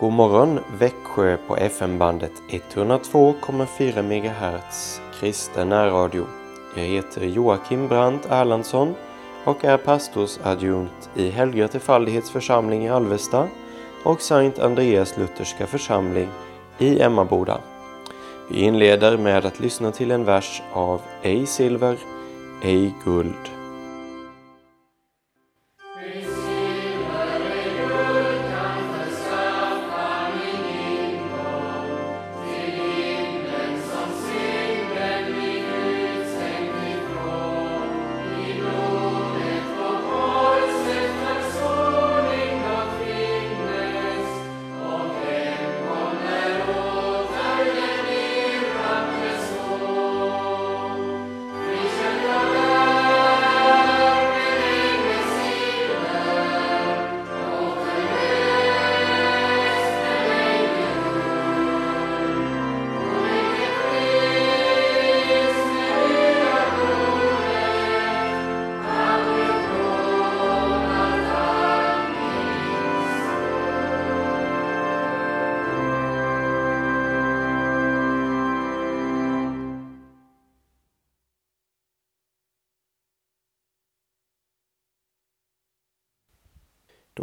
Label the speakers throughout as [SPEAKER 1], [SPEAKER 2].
[SPEAKER 1] God morgon Växjö på FM-bandet 102,4 MHz kristen närradio. Jag heter Joakim Brandt Erlandsson och är pastorsadjunkt i Helga församling i Alvesta och Sankt Andreas Lutherska församling i Emmaboda. Vi inleder med att lyssna till en vers av Ej silver, ej guld.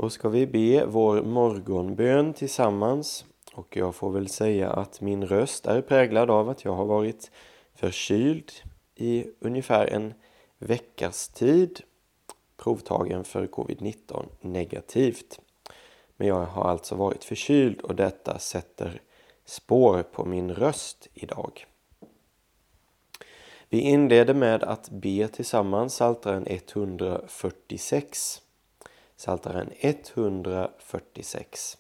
[SPEAKER 1] Då ska vi be vår morgonbön tillsammans och jag får väl säga att min röst är präglad av att jag har varit förkyld i ungefär en veckas tid provtagen för covid-19 negativt. Men jag har alltså varit förkyld och detta sätter spår på min röst idag. Vi inleder med att be tillsammans Psaltaren 146. Psaltaren 146.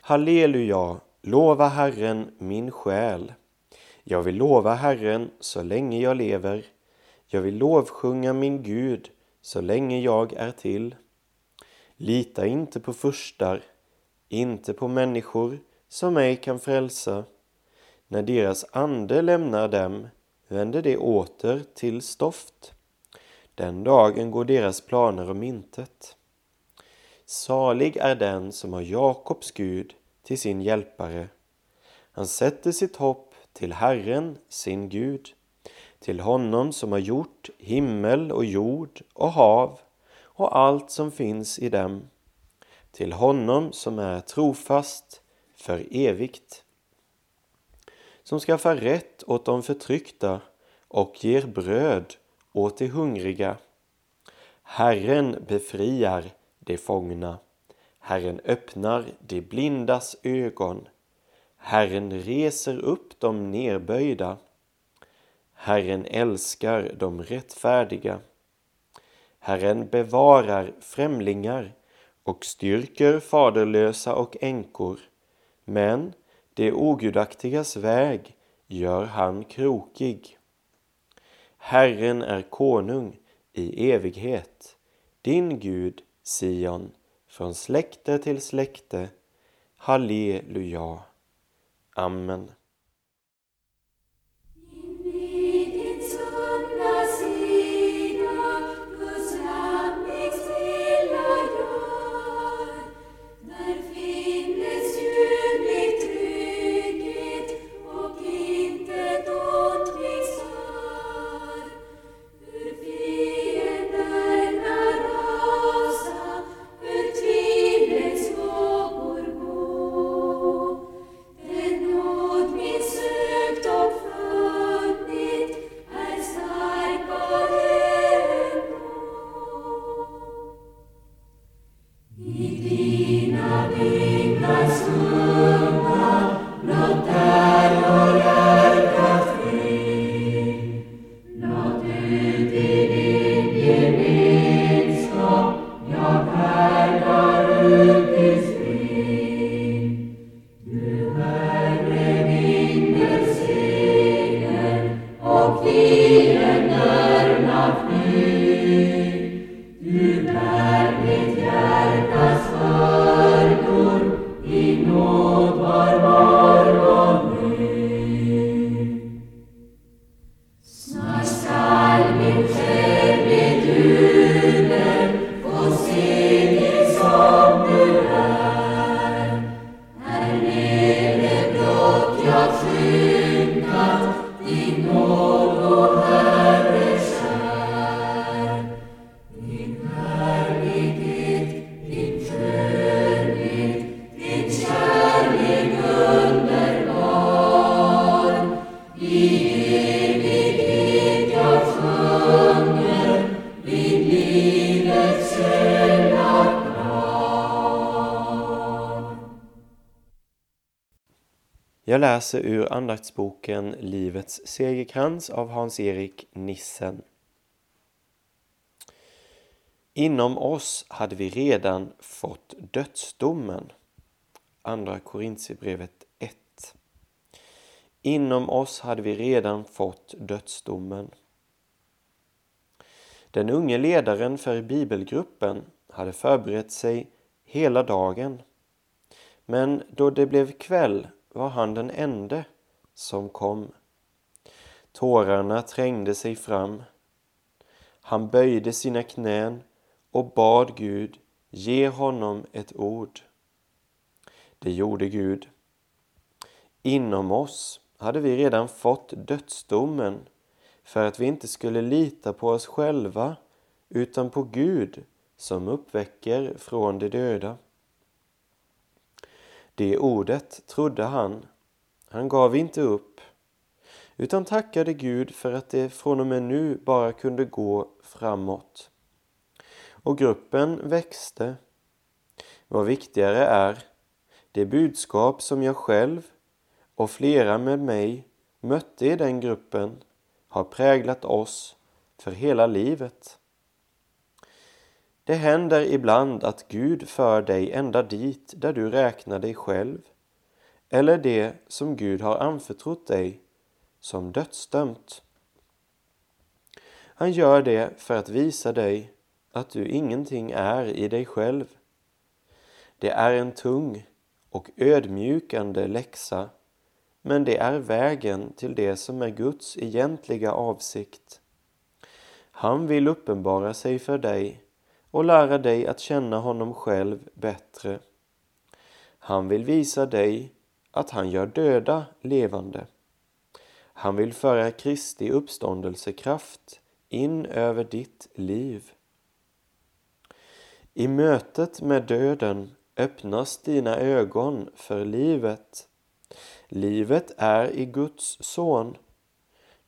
[SPEAKER 1] Halleluja, lova Herren min själ. Jag vill lova Herren så länge jag lever. Jag vill lovsjunga min Gud så länge jag är till. Lita inte på furstar, inte på människor som ej kan frälsa. När deras ande lämnar dem vänder det åter till stoft. Den dagen går deras planer om intet. Salig är den som har Jakobs Gud till sin hjälpare. Han sätter sitt hopp till Herren, sin Gud, till honom som har gjort himmel och jord och hav och allt som finns i dem, till honom som är trofast för evigt, som skaffar rätt åt de förtryckta och ger bröd åt de hungriga. Herren befriar de fångna. Herren öppnar de blindas ögon. Herren reser upp de nerböjda. Herren älskar de rättfärdiga. Herren bevarar främlingar och styrker faderlösa och änkor. Men det ogudaktigas väg gör han krokig. Herren är konung i evighet, din Gud Sion, från släkte till släkte. Halleluja. Amen. Läser ur andaktsboken Livets segerkrans av Hans-Erik Nissen. Inom oss hade vi redan fått dödsdomen. Andra Korintierbrevet 1. Inom oss hade vi redan fått dödsdomen. Den unge ledaren för bibelgruppen hade förberett sig hela dagen. Men då det blev kväll var han den ende som kom. Tårarna trängde sig fram. Han böjde sina knän och bad Gud ge honom ett ord. Det gjorde Gud. Inom oss hade vi redan fått dödsdomen för att vi inte skulle lita på oss själva utan på Gud som uppväcker från de döda. Det ordet trodde han. Han gav inte upp utan tackade Gud för att det från och med nu bara kunde gå framåt. Och gruppen växte. Vad viktigare är, det budskap som jag själv och flera med mig mötte i den gruppen har präglat oss för hela livet. Det händer ibland att Gud för dig ända dit där du räknar dig själv eller det som Gud har anförtrott dig som dödsdömt. Han gör det för att visa dig att du ingenting är i dig själv. Det är en tung och ödmjukande läxa men det är vägen till det som är Guds egentliga avsikt. Han vill uppenbara sig för dig och lära dig att känna honom själv bättre. Han vill visa dig att han gör döda levande. Han vill föra Kristi uppståndelsekraft in över ditt liv. I mötet med döden öppnas dina ögon för livet. Livet är i Guds son.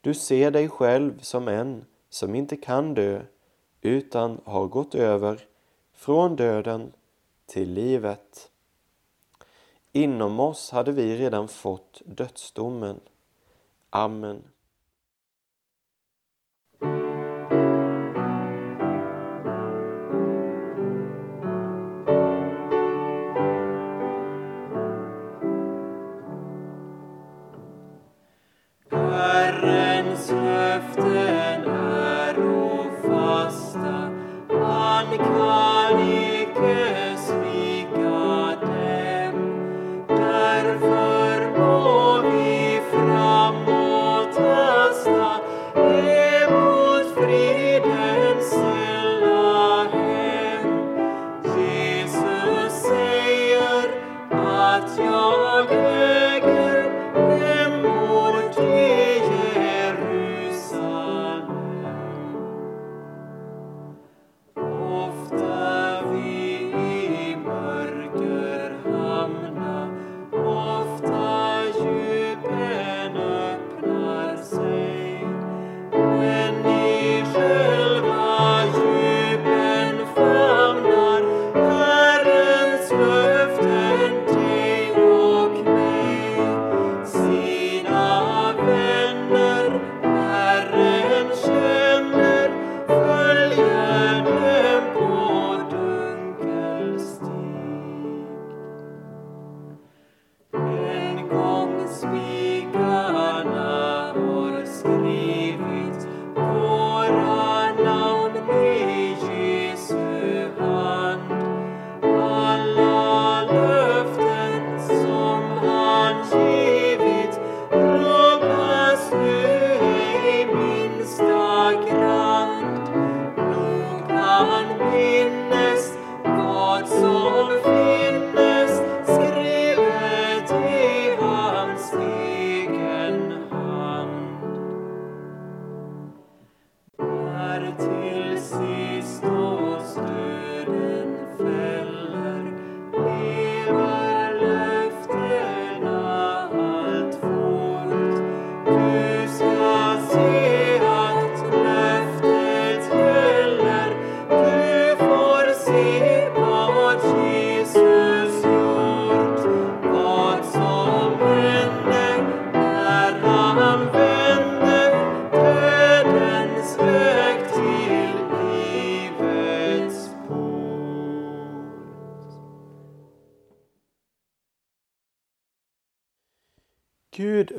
[SPEAKER 1] Du ser dig själv som en som inte kan dö utan har gått över från döden till livet. Inom oss hade vi redan fått dödsdomen. Amen.
[SPEAKER 2] Därför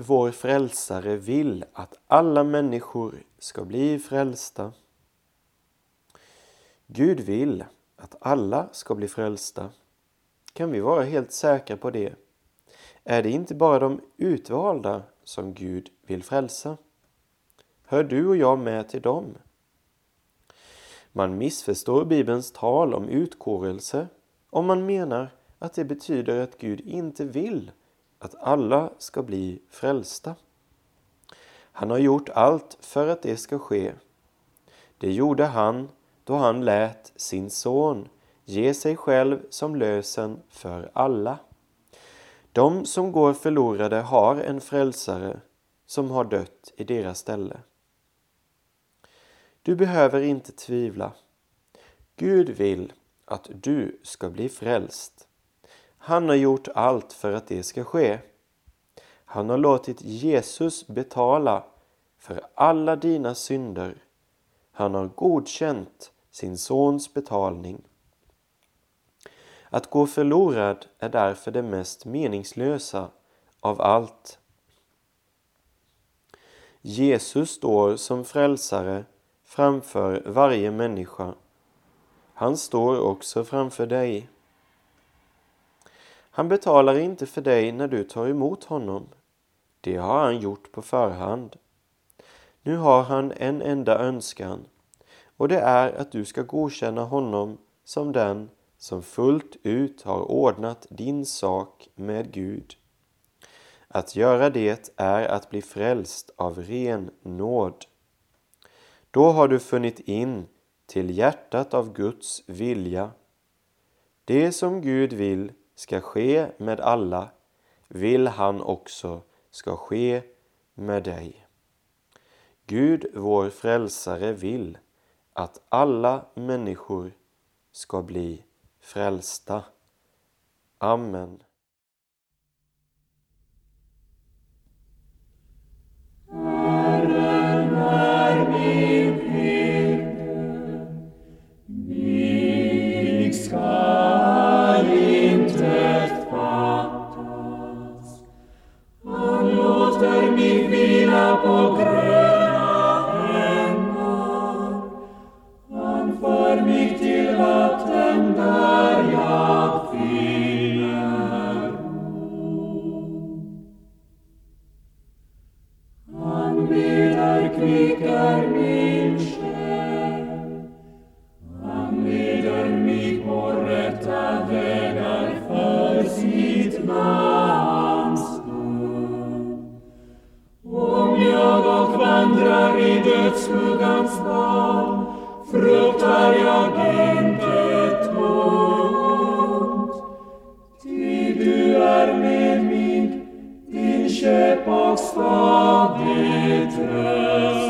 [SPEAKER 1] vår frälsare, vill att alla människor ska bli frälsta. Gud vill att alla ska bli frälsta. Kan vi vara helt säkra på det? Är det inte bara de utvalda som Gud vill frälsa? Hör du och jag med till dem? Man missförstår Bibelns tal om utkårelse om man menar att det betyder att Gud inte vill att alla ska bli frälsta. Han har gjort allt för att det ska ske. Det gjorde han då han lät sin son ge sig själv som lösen för alla. De som går förlorade har en frälsare som har dött i deras ställe. Du behöver inte tvivla. Gud vill att du ska bli frälst. Han har gjort allt för att det ska ske. Han har låtit Jesus betala för alla dina synder. Han har godkänt sin sons betalning. Att gå förlorad är därför det mest meningslösa av allt. Jesus står som frälsare framför varje människa. Han står också framför dig. Han betalar inte för dig när du tar emot honom. Det har han gjort på förhand. Nu har han en enda önskan och det är att du ska godkänna honom som den som fullt ut har ordnat din sak med Gud. Att göra det är att bli frälst av ren nåd. Då har du funnit in till hjärtat av Guds vilja. Det som Gud vill ska ske med alla vill han också ska ske med dig. Gud, vår frälsare, vill att alla människor ska bli frälsta. Amen. Costa de tres.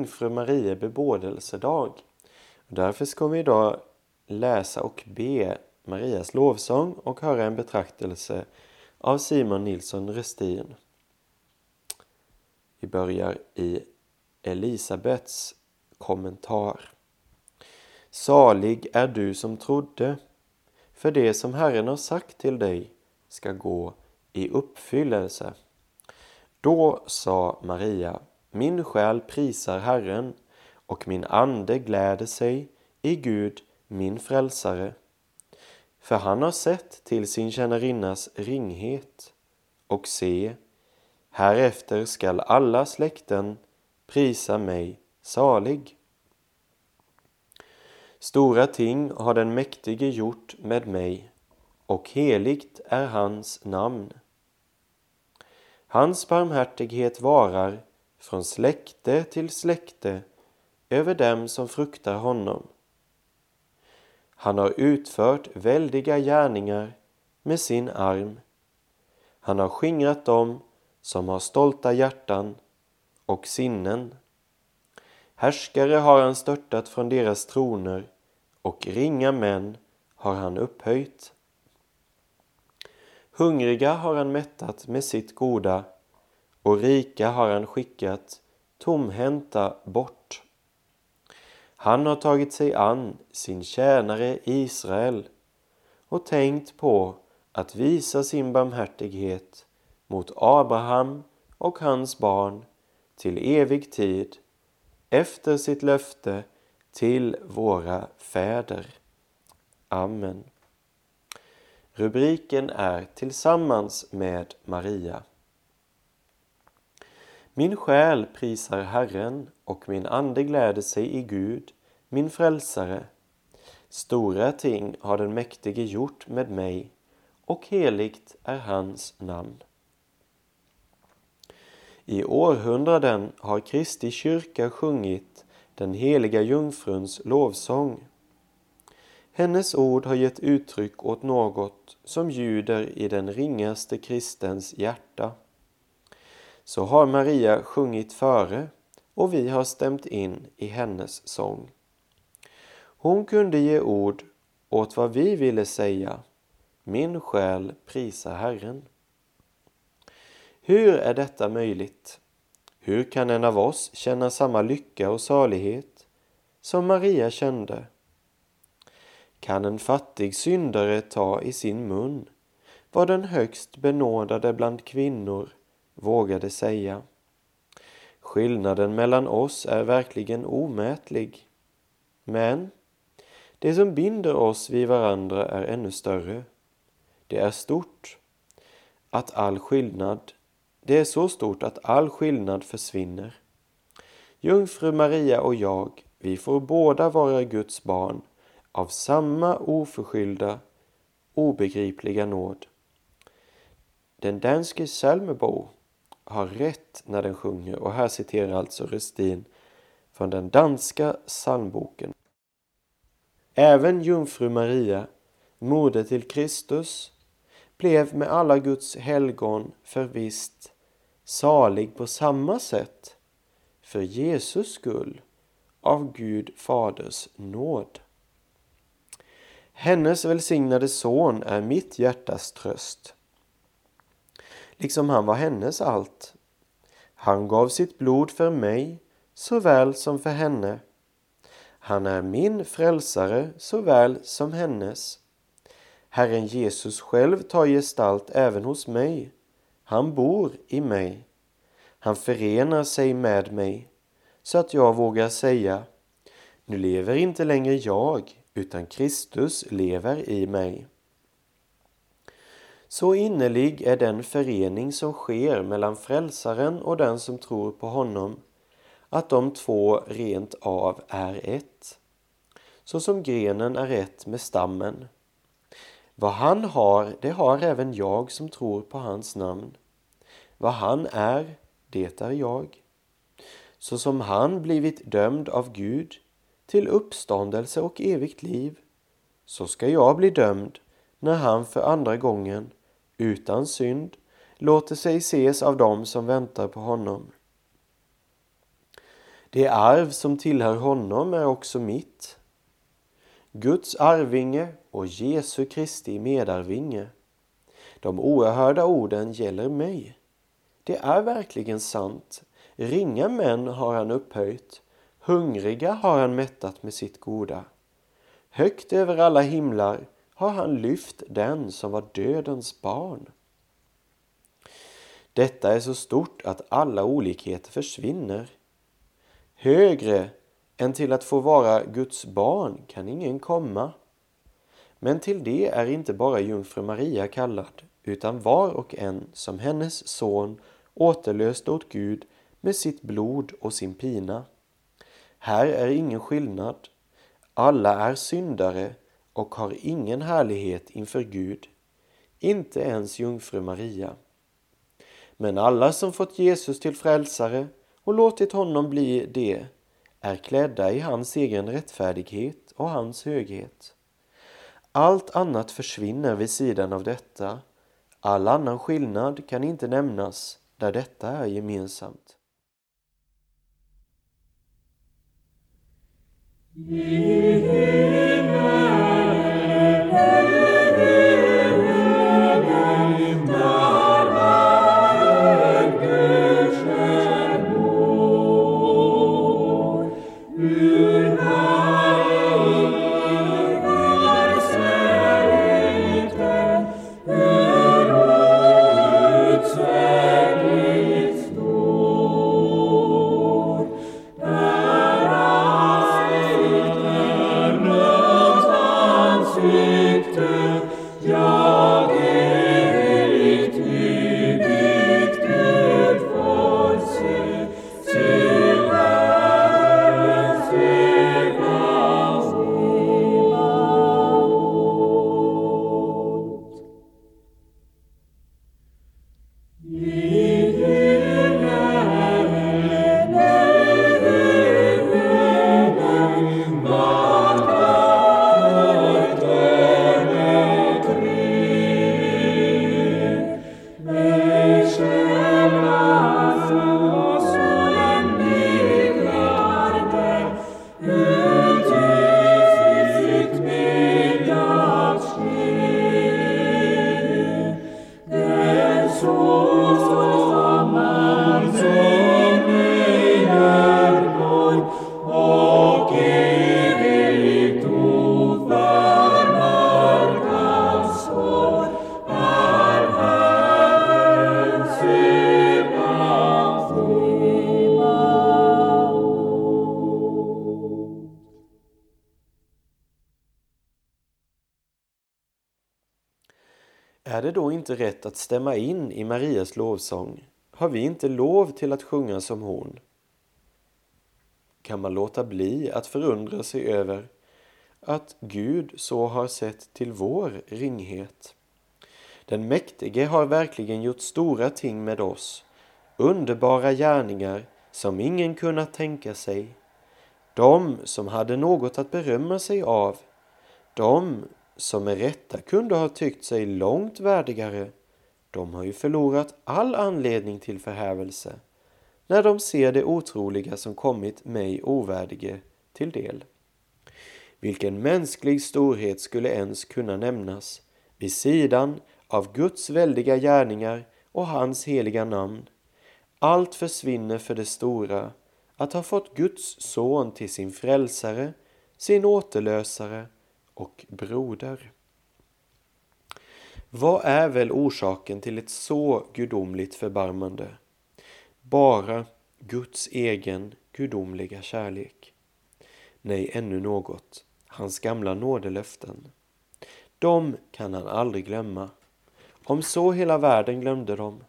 [SPEAKER 1] Jungfru Maria bebådelsedag. Därför ska vi idag läsa och be Marias lovsång och höra en betraktelse av Simon Nilsson Restin. Vi börjar i Elisabets kommentar. Salig är du som trodde, för det som Herren har sagt till dig ska gå i uppfyllelse. Då sa Maria, min själ prisar Herren och min ande gläder sig i Gud, min frälsare. För han har sett till sin tjänarinnas ringhet och se, härefter skall alla släkten prisa mig salig. Stora ting har den mäktige gjort med mig och heligt är hans namn. Hans barmhärtighet varar från släkte till släkte över dem som fruktar honom. Han har utfört väldiga gärningar med sin arm. Han har skingrat dem som har stolta hjärtan och sinnen. Härskare har han störtat från deras troner och ringa män har han upphöjt. Hungriga har han mättat med sitt goda och rika har han skickat tomhänta bort. Han har tagit sig an sin tjänare Israel och tänkt på att visa sin barmhärtighet mot Abraham och hans barn till evig tid efter sitt löfte till våra fäder. Amen. Rubriken är Tillsammans med Maria. Min själ prisar Herren och min ande gläder sig i Gud, min frälsare. Stora ting har den mäktige gjort med mig och heligt är hans namn. I århundraden har Kristi kyrka sjungit den heliga jungfruns lovsång. Hennes ord har gett uttryck åt något som ljuder i den ringaste kristens hjärta. Så har Maria sjungit före och vi har stämt in i hennes sång. Hon kunde ge ord åt vad vi ville säga. Min själ prisa Herren. Hur är detta möjligt? Hur kan en av oss känna samma lycka och salighet som Maria kände? Kan en fattig syndare ta i sin mun vad den högst benådade bland kvinnor vågade säga? Skillnaden mellan oss är verkligen omätlig. Men det som binder oss vid varandra är ännu större. Det är stort. Att all skillnad det är så stort att all skillnad försvinner. Jungfru Maria och jag, vi får båda vara Guds barn av samma oförskyllda, obegripliga nåd. Den danske Salmebo har rätt när den sjunger och här citerar alltså Restin från den danska psalmboken. Även jungfru Maria, moder till Kristus, blev med alla Guds helgon förvisst salig på samma sätt för Jesus skull av Gud Faders nåd. Hennes välsignade son är mitt hjärtas tröst. Liksom han var hennes allt. Han gav sitt blod för mig såväl som för henne. Han är min frälsare såväl som hennes. Herren Jesus själv tar gestalt även hos mig. Han bor i mig. Han förenar sig med mig så att jag vågar säga Nu lever inte längre jag utan Kristus lever i mig. Så innerlig är den förening som sker mellan frälsaren och den som tror på honom att de två rent av är ett. Så som grenen är ett med stammen. Vad han har, det har även jag som tror på hans namn. Vad han är, det är jag. Så som han blivit dömd av Gud till uppståndelse och evigt liv, så ska jag bli dömd när han för andra gången, utan synd, låter sig ses av dem som väntar på honom. Det arv som tillhör honom är också mitt. Guds arvinge och Jesu Kristi medarvinge. De oerhörda orden gäller mig. Det är verkligen sant. Ringa män har han upphöjt, hungriga har han mättat med sitt goda. Högt över alla himlar har han lyft den som var dödens barn. Detta är så stort att alla olikheter försvinner. Högre än till att få vara Guds barn kan ingen komma. Men till det är inte bara jungfru Maria kallad, utan var och en som hennes son återlöste åt Gud med sitt blod och sin pina. Här är ingen skillnad. Alla är syndare och har ingen härlighet inför Gud, inte ens jungfru Maria. Men alla som fått Jesus till frälsare och låtit honom bli det är klädda i hans egen rättfärdighet och hans höghet. Allt annat försvinner vid sidan av detta. All annan skillnad kan inte nämnas där detta är gemensamt. Är det då inte rätt att stämma in i Marias lovsång? Har vi inte lov till att sjunga som hon? Kan man låta bli att förundra sig över att Gud så har sett till vår ringhet? Den mäktige har verkligen gjort stora ting med oss, underbara gärningar som ingen kunnat tänka sig. De som hade något att berömma sig av, de som med rätta kunde ha tyckt sig långt värdigare, de har ju förlorat all anledning till förhävelse när de ser det otroliga som kommit mig ovärdige till del. Vilken mänsklig storhet skulle ens kunna nämnas vid sidan av Guds väldiga gärningar och hans heliga namn. Allt försvinner för det stora, att ha fått Guds son till sin frälsare, sin återlösare och broder. Vad är väl orsaken till ett så gudomligt förbarmande? Bara Guds egen gudomliga kärlek. Nej, ännu något. Hans gamla nådelöften. De kan han aldrig glömma. Om så hela världen glömde dem.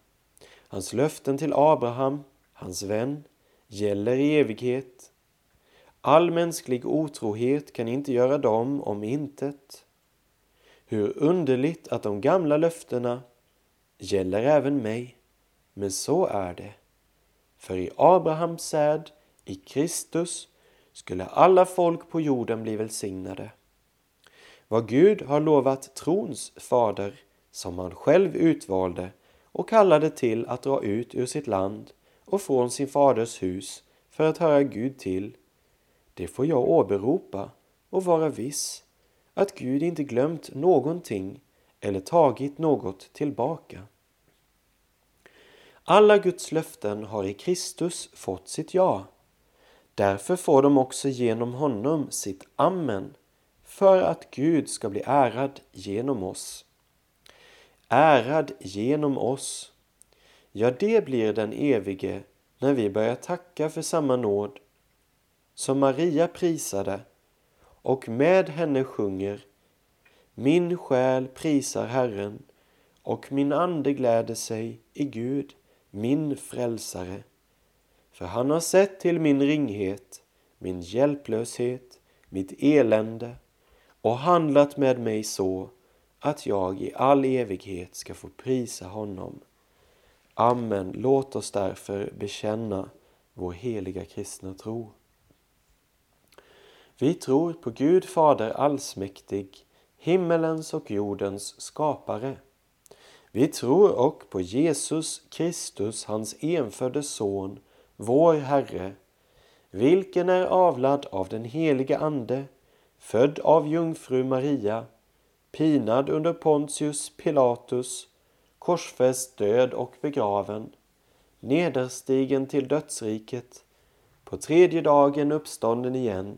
[SPEAKER 1] Hans löften till Abraham, hans vän, gäller i evighet All mänsklig otrohet kan inte göra dem om intet. Hur underligt att de gamla löftena gäller även mig, men så är det. För i Abrahams säd, i Kristus, skulle alla folk på jorden bli välsignade. Vad Gud har lovat trons fader, som han själv utvalde och kallade till att dra ut ur sitt land och från sin faders hus för att höra Gud till, det får jag åberopa och vara viss att Gud inte glömt någonting eller tagit något tillbaka. Alla Guds löften har i Kristus fått sitt ja. Därför får de också genom honom sitt amen, för att Gud ska bli ärad genom oss. Ärad genom oss. Ja, det blir den evige när vi börjar tacka för samma nåd som Maria prisade och med henne sjunger Min själ prisar Herren och min ande gläder sig i Gud, min frälsare. För han har sett till min ringhet, min hjälplöshet, mitt elände och handlat med mig så att jag i all evighet ska få prisa honom. Amen. Låt oss därför bekänna vår heliga kristna tro. Vi tror på Gud Fader allsmäktig, himmelens och jordens skapare. Vi tror och på Jesus Kristus, hans enfödde Son, vår Herre, vilken är avlad av den helige Ande, född av jungfru Maria, pinad under Pontius Pilatus, korsfäst, död och begraven, nederstigen till dödsriket, på tredje dagen uppstånden igen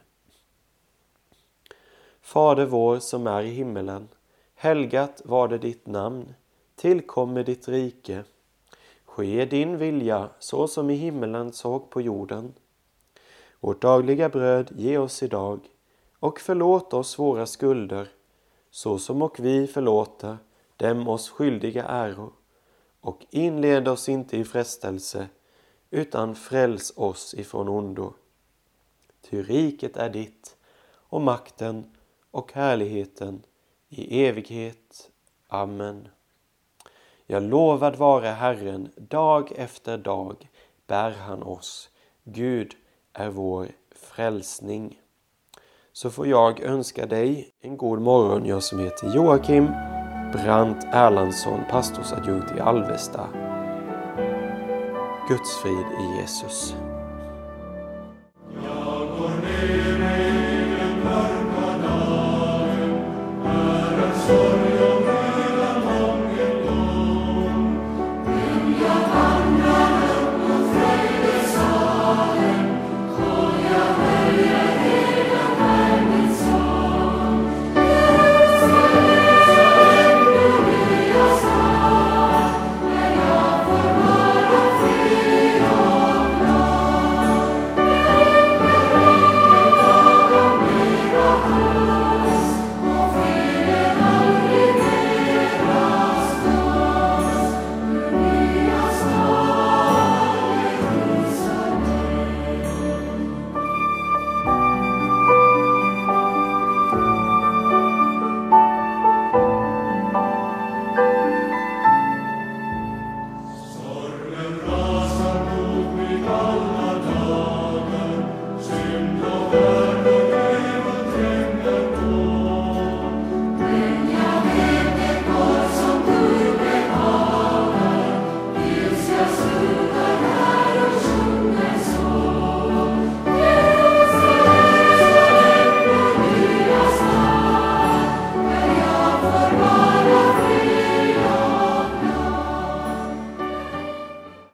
[SPEAKER 1] Fader vår som är i himmelen. Helgat var det ditt namn. Tillkomme ditt rike. Ske din vilja så som i himmelen såg på jorden. Vårt dagliga bröd ge oss idag och förlåt oss våra skulder så som och vi förlåter dem oss skyldiga äro och inled oss inte i frestelse utan fräls oss ifrån ondo. Ty riket är ditt och makten och härligheten i evighet. Amen. Jag lovad vare Herren, dag efter dag bär han oss. Gud är vår frälsning. Så får jag önska dig en god morgon, jag som heter Joakim Brandt Erlandsson, pastorsadjunkt i Alvesta. Guds frid i Jesus.